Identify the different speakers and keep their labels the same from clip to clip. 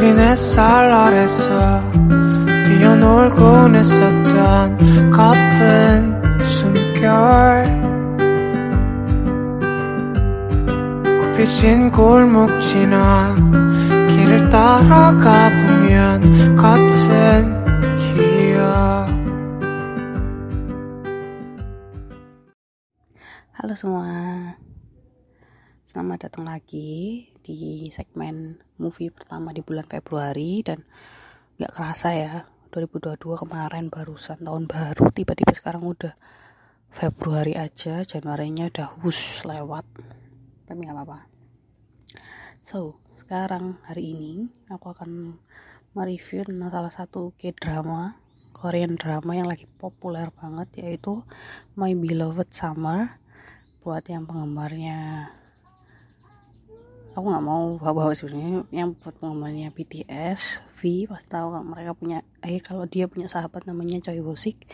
Speaker 1: 우린 햇살 아래서 뛰어놀곤 했었던 가쁜 숨결. 굽히신 골목 지나 길을 따라가 보면 같은 기억.
Speaker 2: Halo semua, selamat datang lagi di segmen movie pertama di bulan Februari dan gak kerasa ya 2022 kemarin barusan tahun baru tiba-tiba sekarang udah Februari aja Januarinya udah hus lewat. Tapi gak apa-apa. So sekarang hari ini aku akan mereview tentang salah satu k-drama Korean drama yang lagi populer banget yaitu My Beloved Summer. Buat yang penggemarnya aku nggak mau bawa-bawa sebenarnya. Yang buat penggemarnya BTS V pasti tahu kalau mereka punya eh kalau dia punya sahabat namanya Choi Woo-sik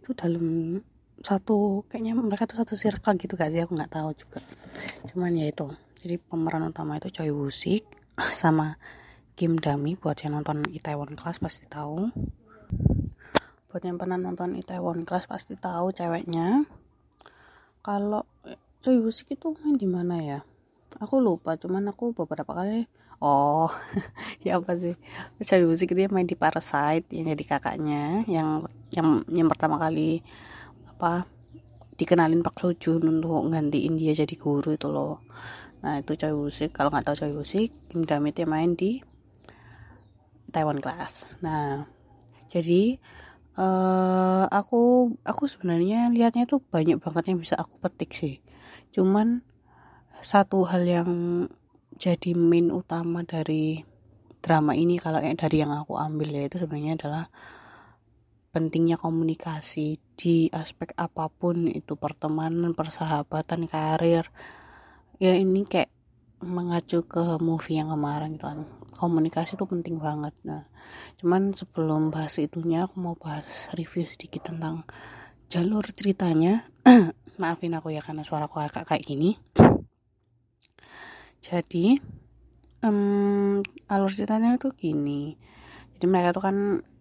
Speaker 2: itu dalam satu kayaknya mereka tuh satu circle gitu gak sih? Aku nggak tahu juga. Cuman ya itu. Jadi pemeran utama itu Choi Woo-sik sama Kim Dami buat yang nonton Itaewon Class pasti tahu. Buat yang pernah nonton Itaewon Class pasti tahu ceweknya. Kalau Choi Woo-sik itu main di mana ya aku lupa cuman aku beberapa kali oh ya apa sih Choi Woo-sik dia main di Parasite yang jadi kakaknya yang yang yang pertama kali apa dikenalin Pak Seo Joon untuk gantiin dia jadi guru itu loh. Nah itu Choi Woo-sik kalau nggak tahu Choi Woo-sik Kim Dami dia main di Taiwan Class. Nah jadi uh, aku aku sebenarnya lihatnya tuh banyak banget yang bisa aku petik sih. Cuman satu hal yang jadi main utama dari drama ini kalau dari yang aku ambil ya itu sebenarnya adalah pentingnya komunikasi di aspek apa pun itu pertemanan persahabatan karir. Ya ini kayak mengacu ke movie yang kemarin gitu kan. Komunikasi itu penting banget. Nah cuman sebelum bahas itunya aku mau bahas review sedikit tentang jalur ceritanya. Maafin aku ya karena suara aku agak kayak gini jadi um, alur ceritanya itu gini. Jadi mereka tuh kan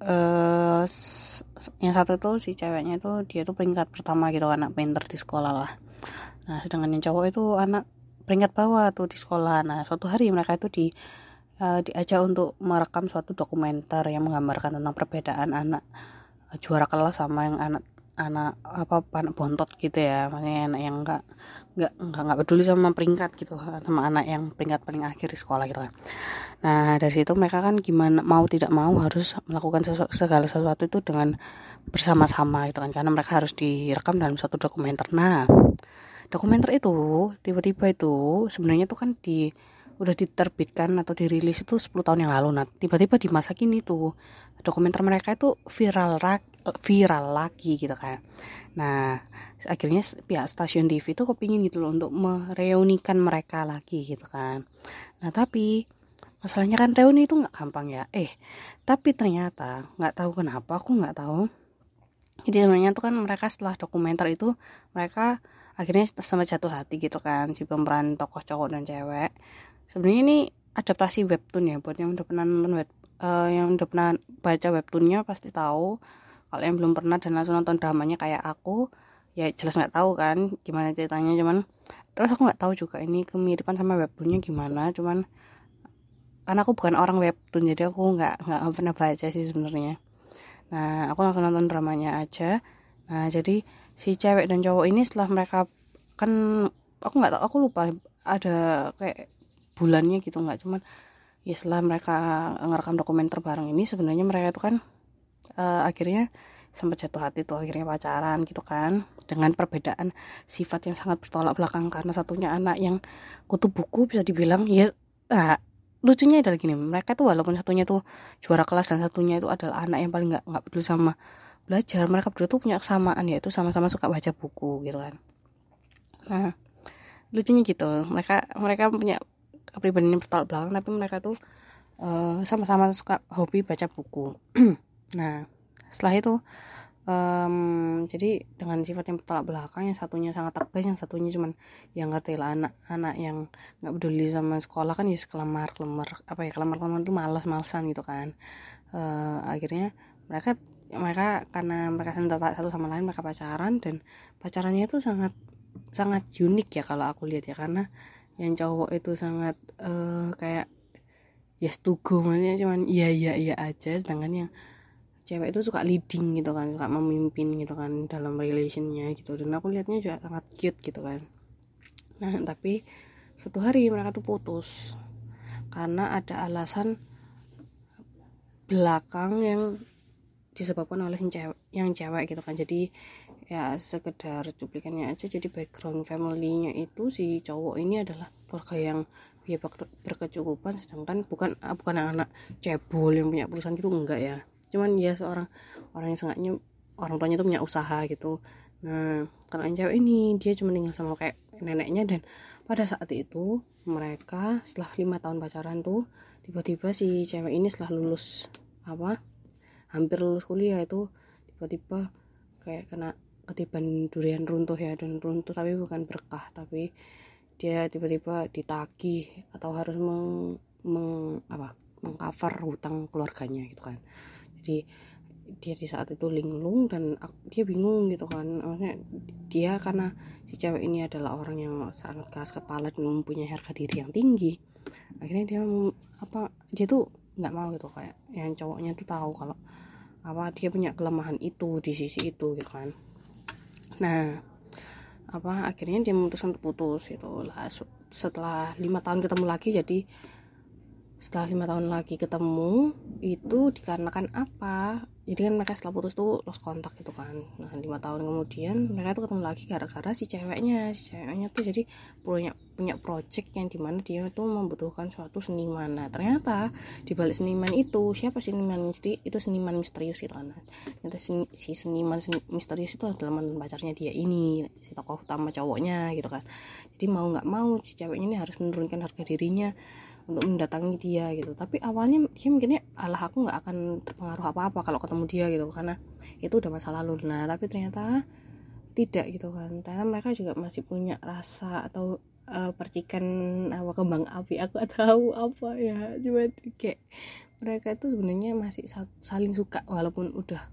Speaker 2: uh, yang satu tuh si ceweknya itu dia tuh peringkat pertama gitu anak pinter di sekolah lah. Nah sedangkan yang cowok itu anak peringkat bawah tuh di sekolah. Nah suatu hari mereka itu di uh, diajak untuk merekam suatu dokumenter yang menggambarkan tentang perbedaan anak uh, juara kelas sama yang anak anak apa anak bontot gitu ya. Maksudnya anak yang enggak enggak enggak enggak peduli sama peringkat gitu sama anak yang peringkat paling akhir di sekolah gitu kan. Nah dari situ mereka kan gimana mau tidak mau harus melakukan sesu, segala sesuatu itu dengan bersama-sama gitu kan karena mereka harus direkam dalam suatu dokumenter. Nah dokumenter itu tiba-tiba itu sebenarnya tuh kan di udah diterbitkan atau dirilis itu 10 tahun yang lalu nah tiba-tiba di masa kini tuh dokumenter mereka itu viral viral lagi gitu kan. Nah akhirnya pihak stasiun TV itu kepingin gitu loh untuk mereunikan mereka lagi gitu kan. Nah tapi masalahnya kan reuni itu nggak gampang ya. Eh tapi ternyata nggak tahu kenapa aku nggak tahu. Jadi sebenarnya tuh kan mereka setelah dokumenter itu mereka akhirnya sama jatuh hati gitu kan si pemeran tokoh cowok dan cewek. Sebenarnya ini adaptasi webtoon ya buat yang udah pernah nonton web uh, yang udah pernah baca webtoonnya pasti tahu kalau yang belum pernah dan langsung nonton dramanya kayak aku ya jelas nggak tahu kan gimana ceritanya cuman terus aku nggak tahu juga ini kemiripan sama webtoonnya gimana cuman karena aku bukan orang webtoon jadi aku nggak nggak pernah baca sih sebenarnya. Nah aku langsung nonton dramanya aja. Nah jadi si cewek dan cowok ini setelah mereka kan aku nggak tahu aku lupa ada kayak bulannya gitu nggak cuman ya setelah mereka ngerekam dokumenter bareng ini sebenarnya mereka itu kan uh, akhirnya sempat jatuh hati tuh akhirnya pacaran gitu kan dengan perbedaan sifat yang sangat bertolak belakang karena satunya anak yang kutu buku bisa dibilang ya nah, lucunya adalah gini mereka tuh walaupun satunya tuh juara kelas dan satunya itu adalah anak yang paling nggak nggak peduli sama belajar mereka berdua tuh punya kesamaan yaitu sama-sama suka baca buku gitu kan. Nah lucunya gitu mereka mereka punya kepribadian bertolak belakang tapi mereka tuh sama eh, sama-sama suka hobi baca buku nah setelah itu um, jadi dengan sifat yang bertolak belakang yang satunya sangat tegas yang satunya cuman yang ngerti lah anak-anak yang nggak peduli sama sekolah kan ya kelamar kelamar apa ya kelamar kelamar itu malas malasan gitu kan. Uh, akhirnya mereka mereka karena mereka satu sama lain mereka pacaran dan pacarannya itu sangat sangat unik ya kalau aku lihat ya karena yang cowok itu sangat uh, kayak ya setuju maksudnya cuman iya iya iya aja sedangkan yang cewek itu suka leading gitu kan suka memimpin gitu kan dalam relationnya gitu. Dan aku lihatnya juga sangat cute gitu kan. Nah tapi suatu hari mereka tuh putus karena ada alasan belakang yang disebabkan oleh yang cewek, yang cewek gitu kan. Jadi ya sekedar cuplikannya aja jadi background familynya itu si cowok ini adalah keluarga yang ya berkecukupan sedangkan bukan bukan anak cebol yang punya perusahaan gitu enggak ya cuman ya seorang orang yang sengatnya orang tuanya tuh punya usaha gitu. Nah kalau yang cewek ini dia cuma tinggal sama kayak neneknya dan pada saat itu mereka setelah lima tahun pacaran tuh tiba-tiba si cewek ini setelah lulus apa hampir lulus kuliah itu tiba-tiba kayak kena ketiban durian runtuh ya dan runtuh tapi bukan berkah tapi dia tiba-tiba ditagih atau harus meng, meng apa mengcover hutang keluarganya gitu kan jadi dia di saat itu linglung dan dia bingung gitu kan. Maksudnya dia karena si cewek ini adalah orang yang sangat keras kepala dan mempunyai harga diri yang tinggi akhirnya dia apa dia tuh nggak mau gitu kayak yang cowoknya tuh tahu kalau apa dia punya kelemahan itu di sisi itu gitu kan. Nah apa akhirnya dia memutuskan untuk putus itu lah setelah lima tahun ketemu lagi jadi setelah lima tahun lagi ketemu itu dikarenakan apa? Jadi kan mereka setelah putus tuh lost kontak gitu kan. Nah lima tahun kemudian mereka tuh ketemu lagi gara-gara si ceweknya. Si ceweknya tuh jadi punya punya project yang di mana dia tuh membutuhkan suatu seniman. Nah ternyata di balik seniman itu siapa seniman jadi itu seniman misterius gitu kan. Ternyata si seniman seni, misterius itu adalah mantan pacarnya dia ini si tokoh utama cowoknya gitu kan. Jadi mau nggak mau si ceweknya ini harus menurunkan harga dirinya untuk mendatangi dia gitu. Tapi awalnya dia mikirnya alah aku nggak akan terpengaruh apa apa kalau ketemu dia gitu. Karena itu udah masa lalu. Nah tapi ternyata tidak gitu kan. Karena mereka juga masih punya rasa atau uh, percikan apa kembang api. Aku tahu apa ya. Cuma kayak mereka itu sebenarnya masih saling suka walaupun udah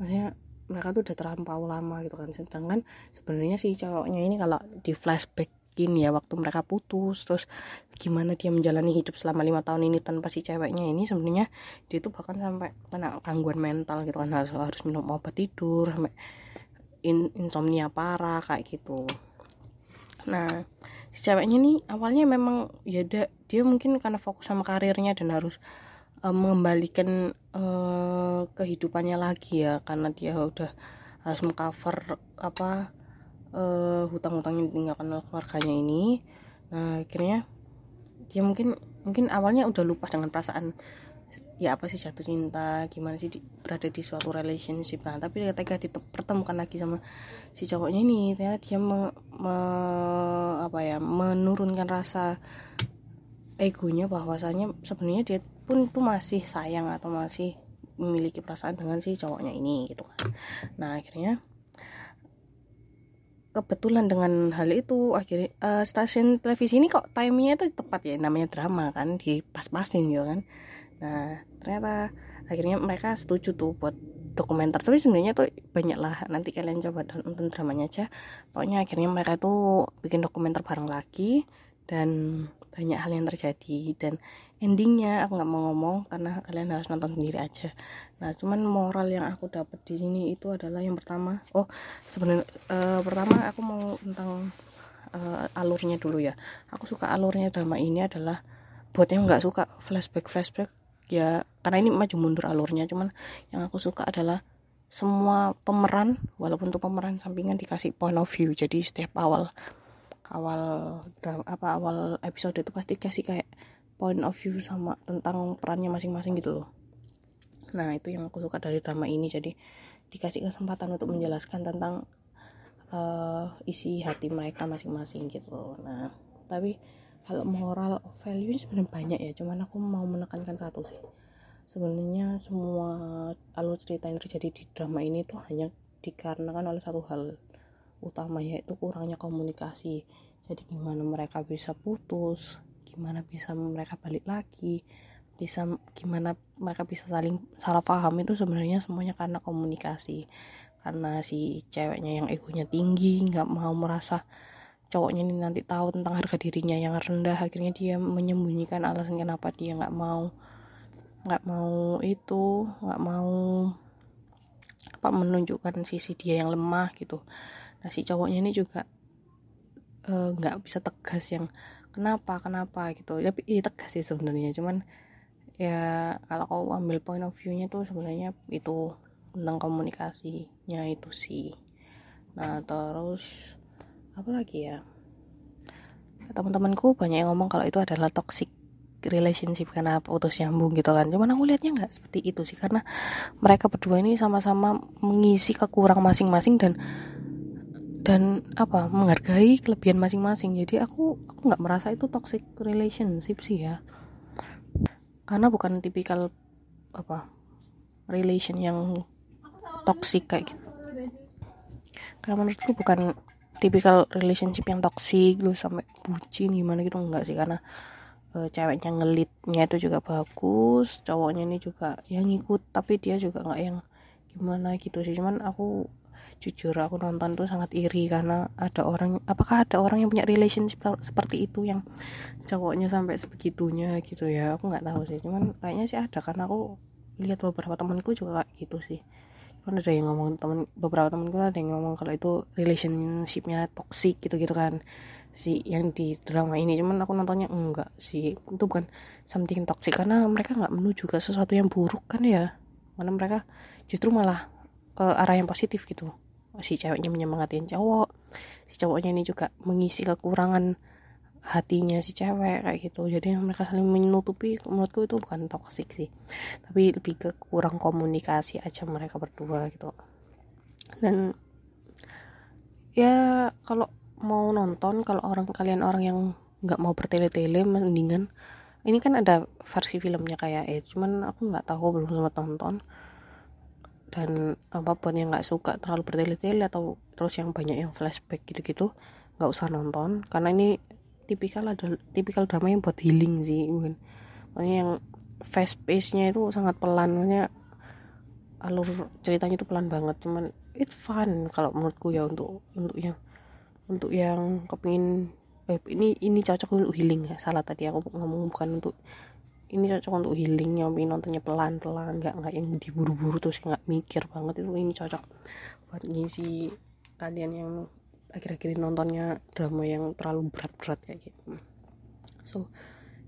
Speaker 2: maksudnya mereka tuh udah terlampau lama gitu kan. Sedangkan sebenarnya si cowoknya ini kalau di flashback mungkin ya waktu mereka putus terus gimana dia menjalani hidup selama lima tahun ini tanpa si ceweknya ini sebenarnya dia tuh bahkan sampai kena gangguan mental gitu kan harus harus minum obat tidur sampai in, insomnia parah kayak gitu. Nah si ceweknya nih awalnya memang ya dia, dia mungkin karena fokus sama karirnya dan harus uh, mengembalikan uh, kehidupannya lagi ya karena dia udah harus mengcover apa uh, hutang-hutang yang ditinggalkan oleh keluarganya ini. Nah akhirnya dia mungkin mungkin awalnya udah lupa dengan perasaan ya apa sih jatuh cinta gimana sih di, berada di suatu relationship. Nah tapi ketika dipertemukan lagi sama si cowoknya ini ternyata dia me, me, apa ya menurunkan rasa egonya bahwasanya sebenarnya dia pun tuh masih sayang atau masih memiliki perasaan dengan si cowoknya ini gitu kan. Nah akhirnya kebetulan dengan hal itu akhirnya uh, stasiun televisi ini kok timingnya itu tepat ya namanya drama kan di pas-pasin gitu kan. Nah ternyata akhirnya mereka setuju tuh buat dokumenter. Tapi sebenarnya tuh banyak lah nanti kalian coba nonton dramanya aja. Pokoknya akhirnya mereka tuh bikin dokumenter bareng lagi dan banyak hal yang terjadi. Dan endingnya aku nggak mau ngomong karena kalian harus nonton sendiri aja. Nah cuman moral yang aku dapat di sini itu adalah yang pertama oh sebenarnya uh, pertama aku mau tentang uh, alurnya dulu ya. Aku suka alurnya drama ini adalah buat yang nggak suka flashback flashback ya karena ini maju mundur alurnya. Cuman yang aku suka adalah semua pemeran walaupun untuk pemeran sampingan dikasih point of view. Jadi setiap awal awal drama, apa awal episode itu pasti kasih kayak point of view sama tentang perannya masing-masing gitu loh. Nah itu yang aku suka dari drama ini. Jadi dikasih kesempatan untuk menjelaskan tentang uh, isi hati mereka masing-masing gitu loh. Nah tapi kalau moral value sebenarnya banyak ya. Cuman aku mau menekankan satu sih. Sebenarnya semua alur cerita yang terjadi di drama ini tuh hanya dikarenakan oleh satu hal utama yaitu kurangnya komunikasi. Jadi gimana mereka bisa putus gimana bisa mereka balik lagi bisa gimana mereka bisa saling salah paham itu sebenarnya semuanya karena komunikasi. Karena si ceweknya yang egonya tinggi nggak mau merasa cowoknya ini nanti tahu tentang harga dirinya yang rendah akhirnya dia menyembunyikan alasan kenapa dia nggak mau nggak mau itu nggak mau apa menunjukkan sisi dia yang lemah gitu. Nah si cowoknya ini juga eh, nggak uh, bisa tegas yang kenapa kenapa gitu. Tapi ya, tegas sih sebenarnya. Cuman ya kalau kau ambil point of view-nya tuh sebenarnya itu tentang komunikasinya itu sih. Nah terus apa lagi ya? Teman-temanku banyak yang ngomong kalau itu adalah toxic relationship karena putus nyambung gitu kan. Cuman aku lihatnya nggak seperti itu sih. Karena mereka berdua ini sama-sama mengisi kekurang masing-masing dan dan apa menghargai kelebihan masing-masing. Jadi aku aku nggak merasa itu toxic relationship sih ya. Karena bukan tipikal apa relation yang toxic kayak gitu. Karena menurutku bukan tipikal relationship yang toxic lu sampai bucin gimana gitu enggak sih. Karena e, ceweknya ngelitnya itu juga bagus cowoknya ini juga yang ngikut tapi dia juga nggak yang gimana gitu sih. Cuman aku jujur aku nonton tuh sangat iri karena ada orang apakah ada orang yang punya relationship seperti itu yang cowoknya sampai sebegitunya gitu ya? Aku nggak tahu sih. Cuman kayaknya sih ada karena aku lihat beberapa temanku juga kayak gitu sih. Kan ada yang ngomong temen beberapa temen gue ada yang ngomong kalau itu relationshipnya toxic gitu gitu kan si yang di drama ini. Cuman aku nontonnya enggak sih. Itu bukan something toxic karena mereka nggak menuju ke sesuatu yang buruk kan ya? Mana mereka justru malah ke arah yang positif gitu. Si ceweknya menyemangatin cowok si cowoknya ini juga mengisi kekurangan hatinya si cewek kayak gitu. Jadi mereka saling menutupi menurutku itu bukan toksik sih. Tapi lebih ke kurang komunikasi aja mereka berdua gitu. Dan ya kalau mau nonton kalau orang kalian orang yang nggak mau bertele-tele mendingan ini kan ada versi filmnya kayak eh cuman aku nggak tahu belum sempat nonton dan apa pun yang nggak suka terlalu bertele-tele atau terus yang banyak yang flashback gitu-gitu nggak usah nonton. Karena ini tipikal ada tipikal drama yang buat healing sih mungkin makanya yang fast pace nya itu sangat pelan. Makanya alur ceritanya itu pelan banget. Cuman it fun kalau menurutku ya untuk untuk yang untuk yang kepingin eh, ini ini cocok untuk healing ya. Salah tadi aku ngomong bukan untuk ini cocok untuk healing yang nontonnya pelan pelan nggak nggak yang diburu-buru terus nggak mikir banget. Itu ini cocok buat ngisi kalian yang akhir-akhir ini nontonnya drama yang terlalu berat-berat kayak gitu. So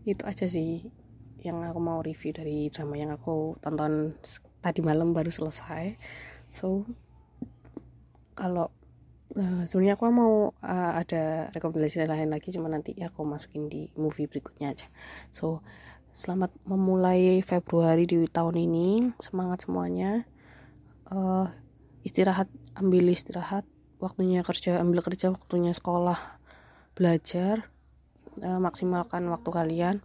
Speaker 2: itu aja sih yang aku mau review dari drama yang aku tonton tadi malam baru selesai. So kalau uh, sebenarnya aku mau uh, ada rekomendasi lain lagi cuma nanti aku masukin di movie berikutnya aja. So selamat memulai Februari di tahun ini. Semangat semuanya. Uh, istirahat ambil istirahat. Waktunya kerja ambil kerja waktunya sekolah belajar. Uh, maksimalkan waktu kalian.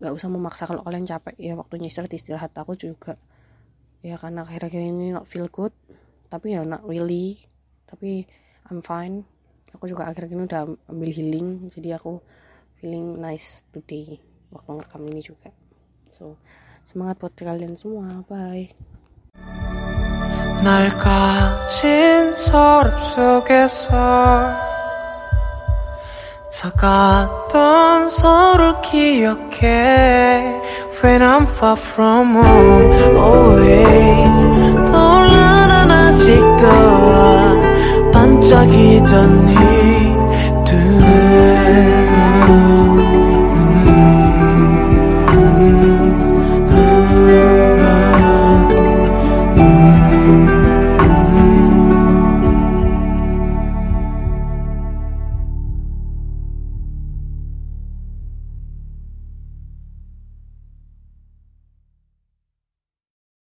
Speaker 2: Nggak usah memaksa kalau kalian capek. Ya waktunya istirahat istirahat aku juga. Ya karena akhir-akhir ini not feel good. Tapi ya not really. Tapi I'm fine. Aku juga akhir-akhir ini udah ambil healing. Jadi aku feeling nice today waktu ngerekam ini juga so semangat buat kalian semua bye 날 가진 서랍 속에서 사갔던 서로 기억해 When I'm far from home Always 떠올라 난 아직도 반짝이던 네